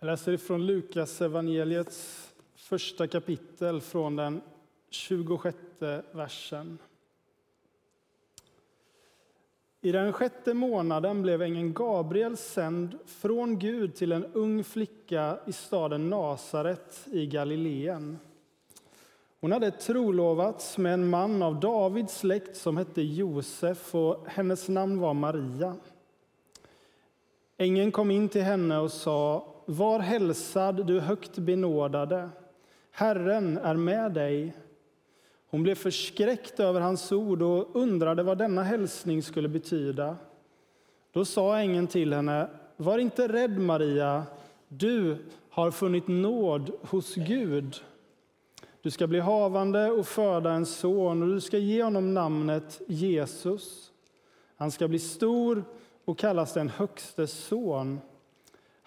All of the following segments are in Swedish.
Jag läser ifrån Lukas evangeliets första kapitel från den 26 versen. I den sjätte månaden blev ängeln Gabriel sänd från Gud till en ung flicka i staden Nasaret i Galileen. Hon hade trolovats med en man av Davids släkt som hette Josef och hennes namn var Maria. Ängeln kom in till henne och sa var hälsad, du högt benådade. Herren är med dig. Hon blev förskräckt över hans ord och undrade vad denna hälsning skulle betyda. Då sa ängeln till henne, var inte rädd Maria, du har funnit nåd hos Gud. Du ska bli havande och föda en son och du ska ge honom namnet Jesus. Han ska bli stor och kallas den högstes son.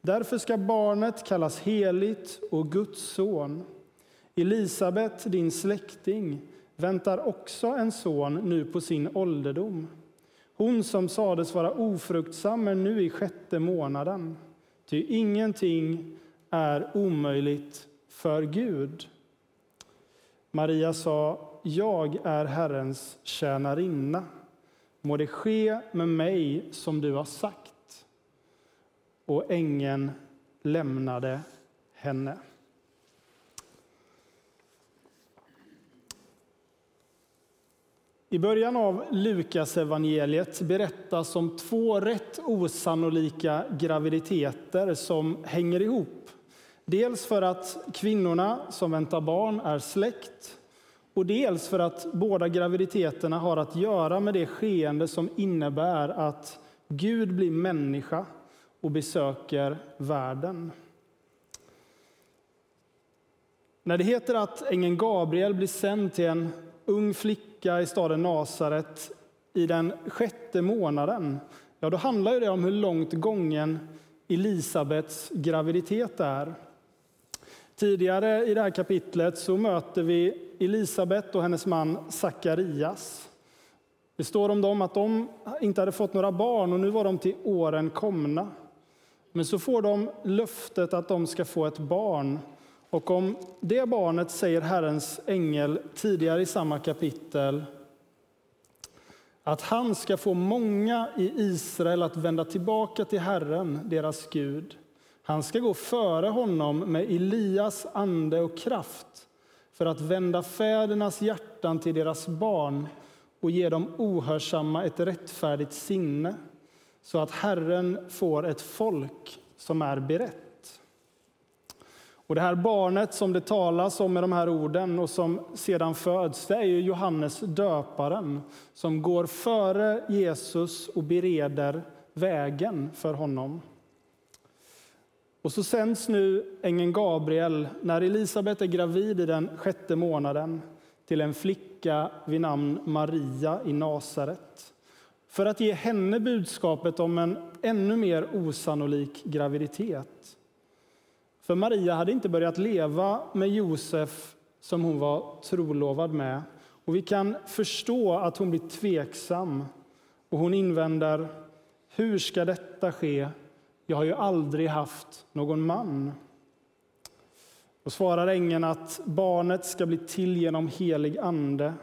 Därför ska barnet kallas heligt och Guds son. Elisabet, din släkting, väntar också en son nu på sin ålderdom. Hon som sades vara ofruktsam är nu i sjätte månaden. Ty ingenting är omöjligt för Gud. Maria sa, jag är Herrens tjänarinna. Må det ske med mig som du har sagt. Och ängeln lämnade henne. I början av Lukas evangeliet berättas om två rätt osannolika graviditeter som hänger ihop. Dels för att kvinnorna som väntar barn är släkt och dels för att båda graviditeterna har att göra med det skeende som innebär att Gud blir människa och besöker världen. När det heter att ängeln Gabriel blir sänd till en ung flicka i staden Nasaret i den sjätte månaden, ja, då handlar det om hur långt gången Elisabets graviditet är. Tidigare i det här kapitlet så möter vi Elisabet och hennes man Sakarias. Det står om dem att de inte hade fått några barn och nu var de till åren komna. Men så får de löftet att de ska få ett barn och om det barnet säger Herrens ängel tidigare i samma kapitel att han ska få många i Israel att vända tillbaka till Herren, deras Gud. Han ska gå före honom med Elias ande och kraft för att vända fädernas hjärtan till deras barn och ge dem ohörsamma ett rättfärdigt sinne så att Herren får ett folk som är berett. Och det här barnet som det talas om med de här orden och som sedan föds, det är ju Johannes döparen som går före Jesus och bereder vägen för honom. Och så sänds nu ängeln Gabriel, när Elisabet är gravid i den sjätte månaden, till en flicka vid namn Maria i Nasaret för att ge henne budskapet om en ännu mer osannolik graviditet. För Maria hade inte börjat leva med Josef som hon var trolovad med. Och vi kan förstå att hon blir tveksam och hon invänder Hur ska detta ske? Jag har ju aldrig haft någon man. Och svarar ängeln att barnet ska bli till genom helig ande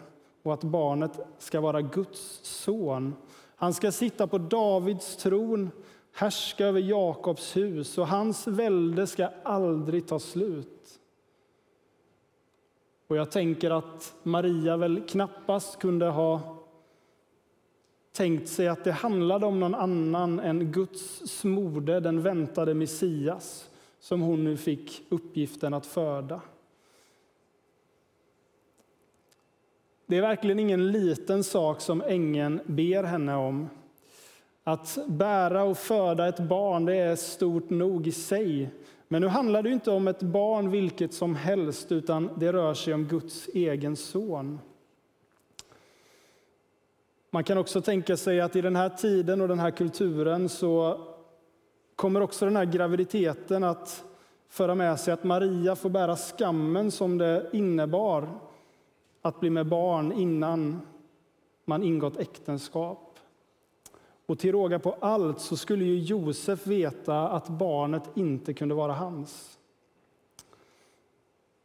och att barnet ska vara Guds son. Han ska sitta på Davids tron härska över Jakobs hus och hans välde ska aldrig ta slut. Och jag tänker att Maria väl knappast kunde ha tänkt sig att det handlade om någon annan än Guds smorde, den väntade Messias, som hon nu fick uppgiften att föda. Det är verkligen ingen liten sak som ängeln ber henne om. Att bära och föda ett barn det är stort nog i sig. Men nu handlar det inte om ett barn vilket som helst, utan det rör sig om Guds egen son. Man kan också tänka sig att i den här tiden och den här kulturen så kommer också den här graviditeten att föra med sig att Maria får bära skammen som det innebar att bli med barn innan man ingått äktenskap. Och till råga på allt så skulle ju Josef veta att barnet inte kunde vara hans.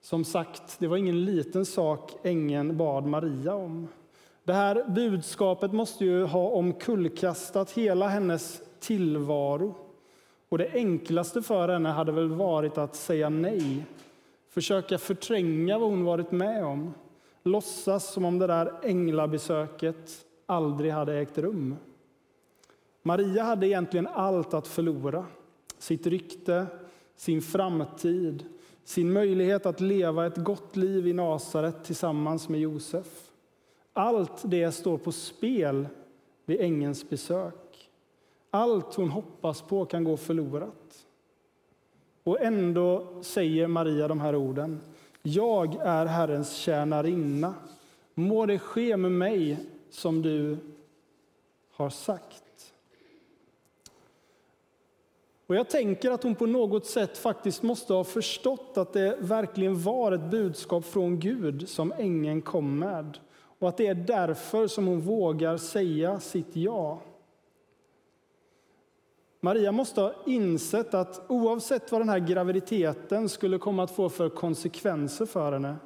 Som sagt, det var ingen liten sak ängeln bad Maria om. Det här budskapet måste ju ha omkullkastat hela hennes tillvaro. Och det enklaste för henne hade väl varit att säga nej, försöka förtränga vad hon varit med om, låtsas som om det där änglabesöket aldrig hade ägt rum. Maria hade egentligen allt att förlora. Sitt rykte, sin framtid, sin möjlighet att leva ett gott liv i Nasaret tillsammans med Josef. Allt det står på spel vid ängens besök. Allt hon hoppas på kan gå förlorat. Och ändå säger Maria de här orden. Jag är Herrens tjänarinna. Må det ske med mig som du har sagt. Och jag tänker att hon på något sätt faktiskt måste ha förstått att det verkligen var ett budskap från Gud som ängeln kom med. Och att det är därför som hon vågar säga sitt ja. Maria måste ha insett att oavsett vad den här graviditeten skulle komma att få för konsekvenser för henne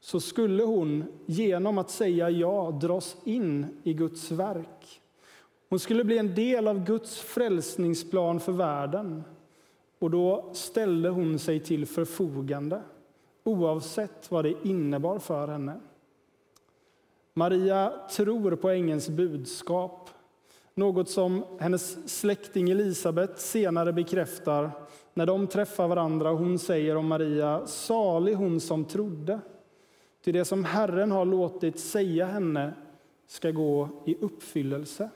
så skulle hon genom att säga ja dras in i Guds verk. Hon skulle bli en del av Guds frälsningsplan för världen. Och då ställde hon sig till förfogande, oavsett vad det innebar för henne. Maria tror på ängelns budskap, något som hennes släkting Elisabet senare bekräftar när de träffar varandra. Hon säger om Maria, salig hon som trodde, till det som Herren har låtit säga henne ska gå i uppfyllelse.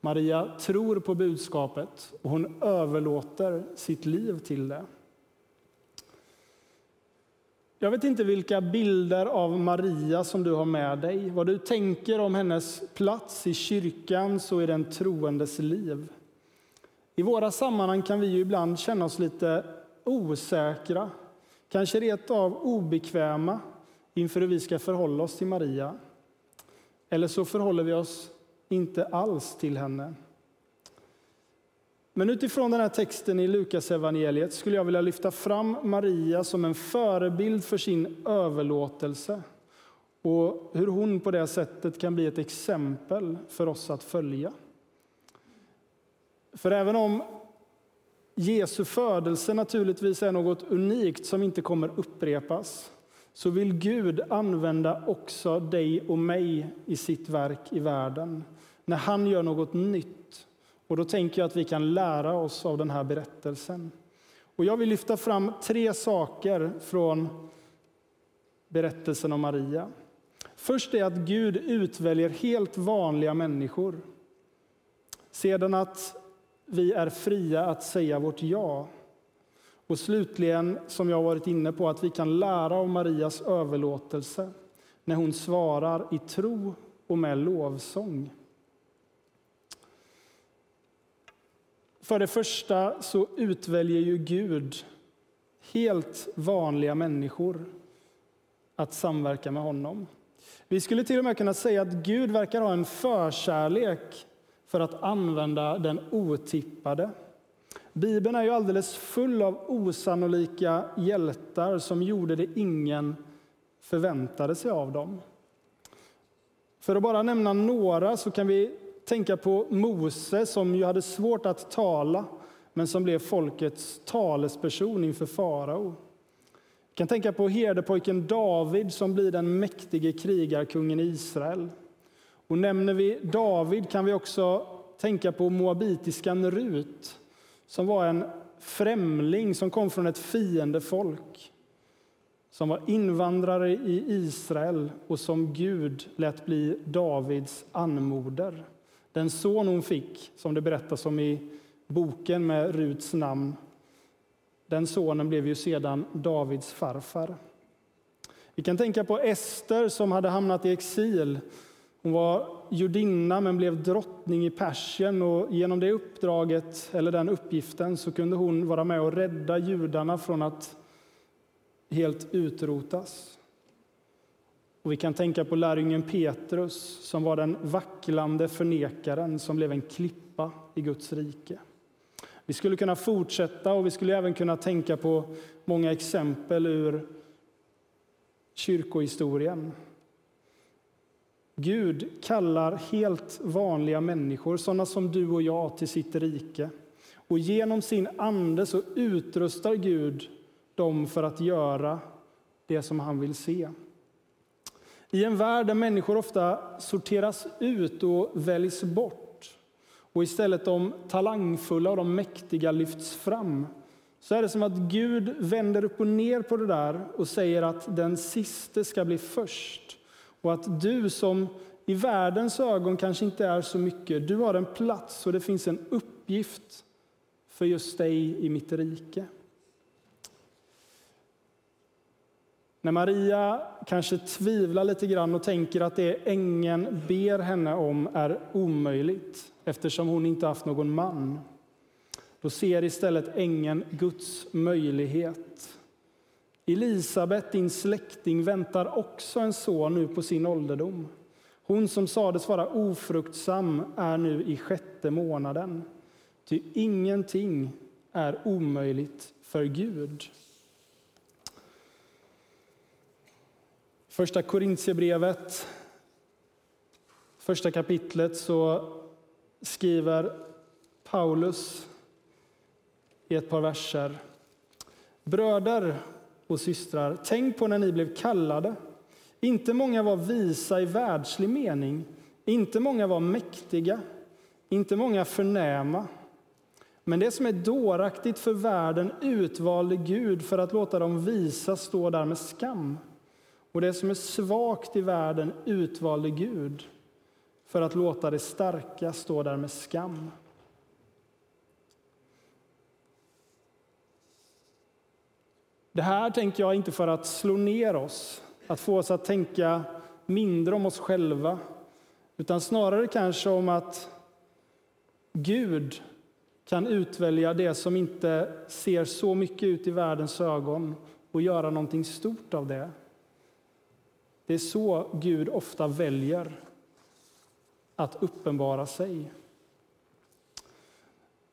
Maria tror på budskapet och hon överlåter sitt liv till det. Jag vet inte vilka bilder av Maria som du har med dig, vad du tänker om hennes plats i kyrkan så i den troendes liv. I våra sammanhang kan vi ju ibland känna oss lite osäkra, kanske rent av obekväma inför hur vi ska förhålla oss till Maria. Eller så förhåller vi oss inte alls till henne. Men utifrån den här texten i Lukas evangeliet skulle jag vilja lyfta fram Maria som en förebild för sin överlåtelse och hur hon på det sättet kan bli ett exempel för oss att följa. För även om Jesu födelse naturligtvis är något unikt som inte kommer upprepas så vill Gud använda också dig och mig i sitt verk i världen när han gör något nytt. Och då tänker jag att vi kan lära oss av den här berättelsen. Och jag vill lyfta fram tre saker från berättelsen om Maria. Först är att Gud utväljer helt vanliga människor. Sedan att vi är fria att säga vårt ja. Och slutligen, som jag varit inne på, att vi kan lära av Marias överlåtelse när hon svarar i tro och med lovsång. För det första så utväljer ju Gud helt vanliga människor att samverka med honom. Vi skulle till och med kunna säga att Gud verkar ha en förkärlek för att använda den otippade. Bibeln är ju alldeles full av osannolika hjältar som gjorde det ingen förväntade sig av dem. För att bara nämna några så kan vi tänka på Mose som ju hade svårt att tala men som blev folkets talesperson inför farao. Vi kan tänka på herdepojken David som blir den mäktige krigarkungen i Israel. Och nämner vi David kan vi också tänka på moabitiskan Rut som var en främling som kom från ett fiendefolk som var invandrare i Israel och som Gud lät bli Davids anmoder. Den son hon fick, som det berättas om i boken med Ruts namn. Den sonen blev ju sedan Davids farfar. Vi kan tänka på Ester som hade hamnat i exil. Hon var judinna men blev drottning i Persien och genom det uppdraget, eller den uppgiften, så kunde hon vara med och rädda judarna från att helt utrotas. Och vi kan tänka på lärjungen Petrus som var den vacklande förnekaren som blev en klippa i Guds rike. Vi skulle kunna fortsätta och vi skulle även kunna tänka på många exempel ur kyrkohistorien. Gud kallar helt vanliga människor, sådana som du och jag, till sitt rike. Och genom sin ande så utrustar Gud dem för att göra det som han vill se. I en värld där människor ofta sorteras ut och väljs bort och istället de talangfulla och de mäktiga lyfts fram så är det som att Gud vänder upp och ner på det där och säger att den siste ska bli först. Och att du som i världens ögon kanske inte är så mycket, du har en plats och det finns en uppgift för just dig i mitt rike. När Maria kanske tvivlar lite grann och tänker att det ängeln ber henne om är omöjligt eftersom hon inte haft någon man, då ser istället ängeln Guds möjlighet. Elisabet, din släkting, väntar också en son nu på sin ålderdom. Hon som sades vara ofruktsam är nu i sjätte månaden. Ty ingenting är omöjligt för Gud. Första Korintierbrevet, första kapitlet, så skriver Paulus i ett par verser. Bröder och systrar, tänk på när ni blev kallade. Inte många var visa i världslig mening, inte många var mäktiga, inte många förnäma. Men det som är dåraktigt för världen utvalde Gud för att låta dem visa stå där med skam. Och det som är svagt i världen utvalde Gud för att låta det starka stå där med skam. Det här tänker jag inte för att slå ner oss, att få oss att tänka mindre om oss själva, utan snarare kanske om att Gud kan utvälja det som inte ser så mycket ut i världens ögon och göra någonting stort av det. Det är så Gud ofta väljer att uppenbara sig.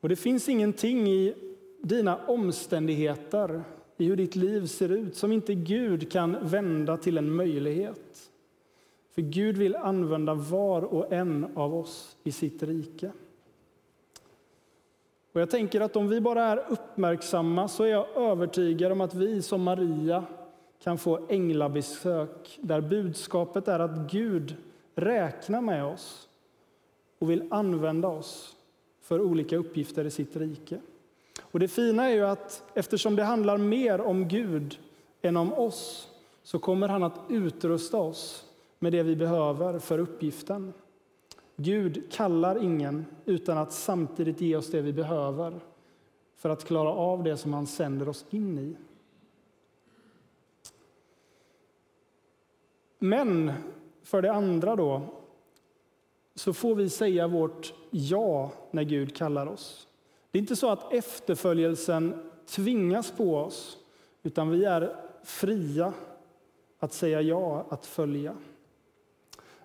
Och det finns ingenting i dina omständigheter, i hur ditt liv ser ut, som inte Gud kan vända till en möjlighet. För Gud vill använda var och en av oss i sitt rike. Och jag tänker att om vi bara är uppmärksamma så är jag övertygad om att vi som Maria kan få änglabesök där budskapet är att Gud räknar med oss och vill använda oss för olika uppgifter i sitt rike. Och Det fina är ju att eftersom det handlar mer om Gud än om oss så kommer han att utrusta oss med det vi behöver för uppgiften. Gud kallar ingen utan att samtidigt ge oss det vi behöver för att klara av det som han sänder oss in i. Men för det andra då, så får vi säga vårt ja när Gud kallar oss. Det är inte så att efterföljelsen tvingas på oss, utan vi är fria att säga ja, att följa.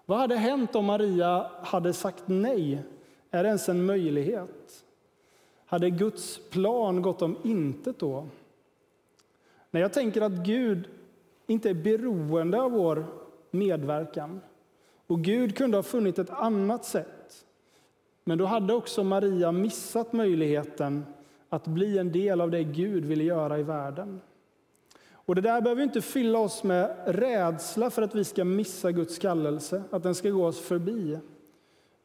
Vad hade hänt om Maria hade sagt nej? Är det ens en möjlighet? Hade Guds plan gått om intet då? När jag tänker att Gud inte är beroende av vår medverkan. Och Gud kunde ha funnit ett annat sätt. Men då hade också Maria missat möjligheten att bli en del av det Gud ville göra i världen. Och Det där behöver inte fylla oss med rädsla för att vi ska missa Guds kallelse, att den ska gå oss förbi.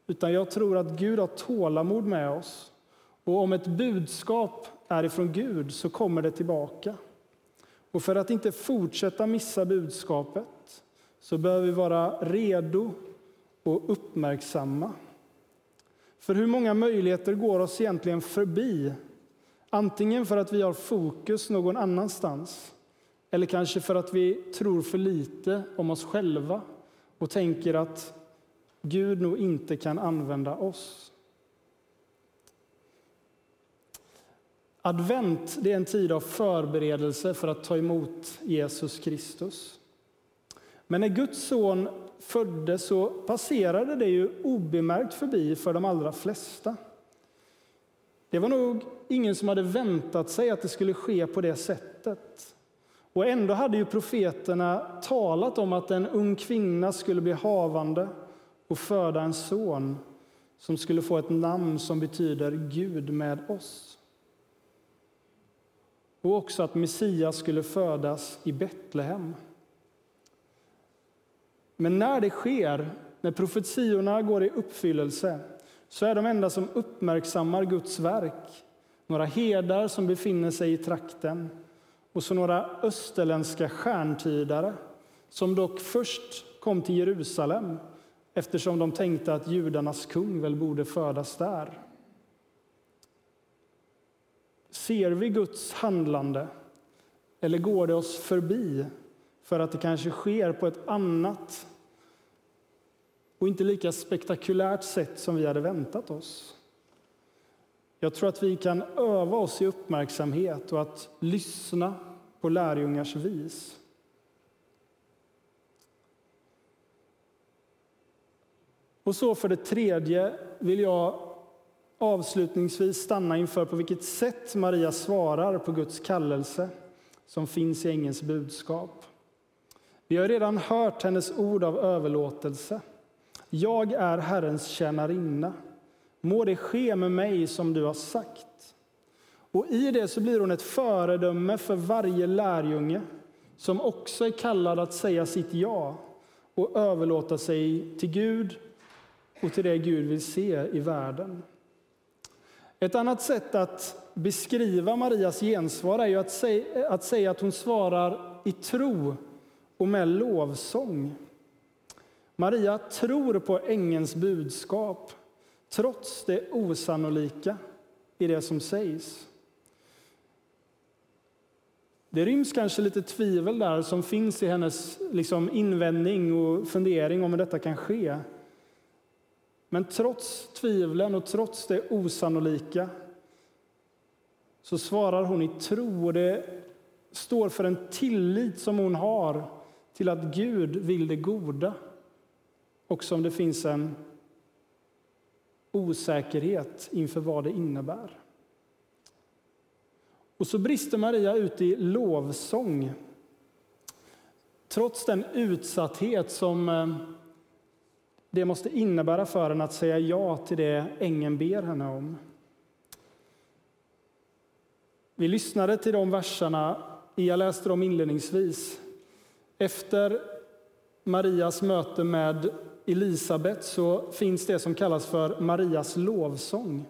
Utan jag tror att Gud har tålamod med oss. Och om ett budskap är ifrån Gud så kommer det tillbaka. Och för att inte fortsätta missa budskapet så behöver vi vara redo och uppmärksamma. För hur många möjligheter går oss egentligen förbi? Antingen för att vi har fokus någon annanstans eller kanske för att vi tror för lite om oss själva och tänker att Gud nog inte kan använda oss. Advent det är en tid av förberedelse för att ta emot Jesus Kristus. Men när Guds son föddes så passerade det ju obemärkt förbi för de allra flesta. Det var nog ingen som hade väntat sig att det skulle ske på det sättet. Och ändå hade ju profeterna talat om att en ung kvinna skulle bli havande och föda en son som skulle få ett namn som betyder Gud med oss. Och också att Messias skulle födas i Betlehem. Men när det sker, när profetiorna går i uppfyllelse, så är de enda som uppmärksammar Guds verk några herdar som befinner sig i trakten och så några österländska stjärntydare som dock först kom till Jerusalem eftersom de tänkte att judarnas kung väl borde födas där. Ser vi Guds handlande eller går det oss förbi för att det kanske sker på ett annat och inte lika spektakulärt sätt som vi hade väntat oss? Jag tror att vi kan öva oss i uppmärksamhet och att lyssna på lärjungars vis. Och så för det tredje vill jag avslutningsvis stanna inför på vilket sätt Maria svarar på Guds kallelse som finns i ängelns budskap. Vi har redan hört hennes ord av överlåtelse. Jag är Herrens tjänarinna. Må det ske med mig som du har sagt. Och i det så blir hon ett föredöme för varje lärjunge som också är kallad att säga sitt ja och överlåta sig till Gud och till det Gud vill se i världen. Ett annat sätt att beskriva Marias gensvar är ju att säga, att säga att hon svarar i tro och med lovsång. Maria tror på ängelns budskap trots det osannolika i det som sägs. Det ryms kanske lite tvivel där som finns i hennes liksom, invändning och fundering om hur detta kan ske. Men trots tvivlen och trots det osannolika så svarar hon i tro och det står för en tillit som hon har till att Gud vill det goda. Och som det finns en osäkerhet inför vad det innebär. Och så brister Maria ut i lovsång. Trots den utsatthet som eh, det måste innebära för henne att säga ja till det ängeln ber henne om. Vi lyssnade till de verserna, jag läste dem inledningsvis. Efter Marias möte med Elisabet så finns det som kallas för Marias lovsång.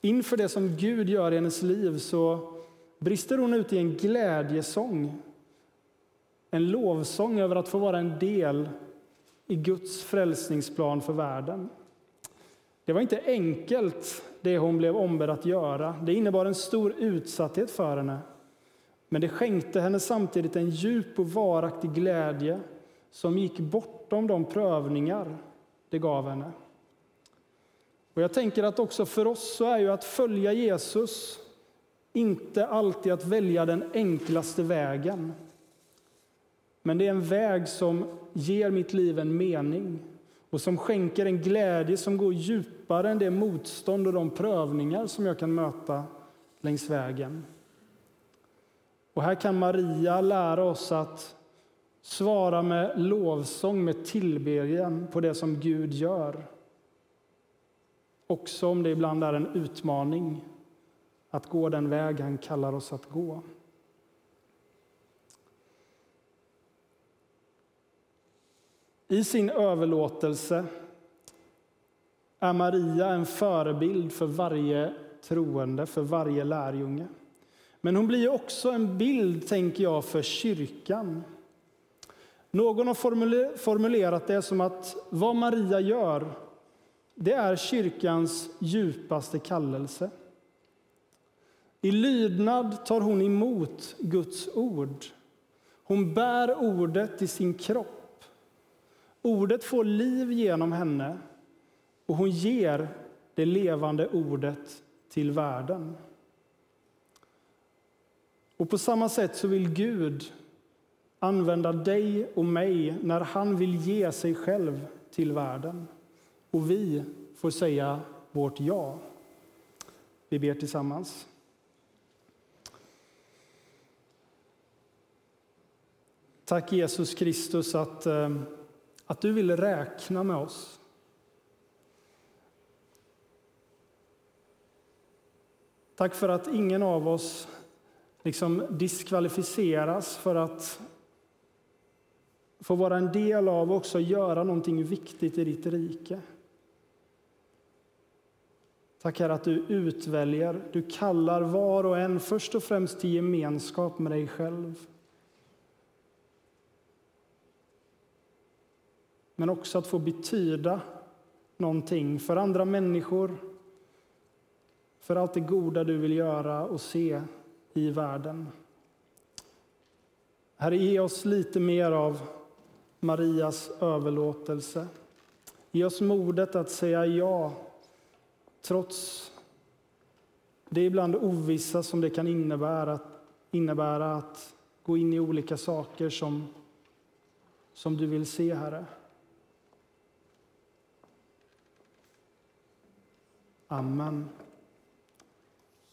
Inför det som Gud gör i hennes liv så brister hon ut i en glädjesång. En lovsång över att få vara en del i Guds frälsningsplan för världen. Det var inte enkelt, det hon blev ombedd att göra. Det innebar en stor utsatthet för henne. Men det skänkte henne samtidigt en djup och varaktig glädje som gick bortom de prövningar det gav henne. Och jag tänker att också för oss så är ju att följa Jesus inte alltid att välja den enklaste vägen. Men det är en väg som ger mitt liv en mening och som skänker en glädje som går djupare än det motstånd och de prövningar som jag kan möta längs vägen. Och här kan Maria lära oss att svara med lovsång, med tillbedjan på det som Gud gör. Också om det ibland är en utmaning att gå den väg han kallar oss att gå. I sin överlåtelse är Maria en förebild för varje troende, för varje lärjunge. Men hon blir också en bild, tänker jag, för kyrkan. Någon har formulerat det som att vad Maria gör det är kyrkans djupaste kallelse. I lydnad tar hon emot Guds ord. Hon bär ordet i sin kropp. Ordet får liv genom henne och hon ger det levande ordet till världen. Och på samma sätt så vill Gud använda dig och mig när han vill ge sig själv till världen. Och vi får säga vårt ja. Vi ber tillsammans. Tack Jesus Kristus att, eh, att du vill räkna med oss. Tack för att ingen av oss liksom diskvalificeras för att få vara en del av och också göra någonting viktigt i ditt rike. Tack Herre att du utväljer, du kallar var och en först och främst till gemenskap med dig själv. Men också att få betyda någonting för andra människor, för allt det goda du vill göra och se i världen. Herre, ge oss lite mer av Marias överlåtelse. Ge oss modet att säga ja, trots det ibland ovissa som det kan innebära, innebära att gå in i olika saker som, som du vill se, Herre. Amen.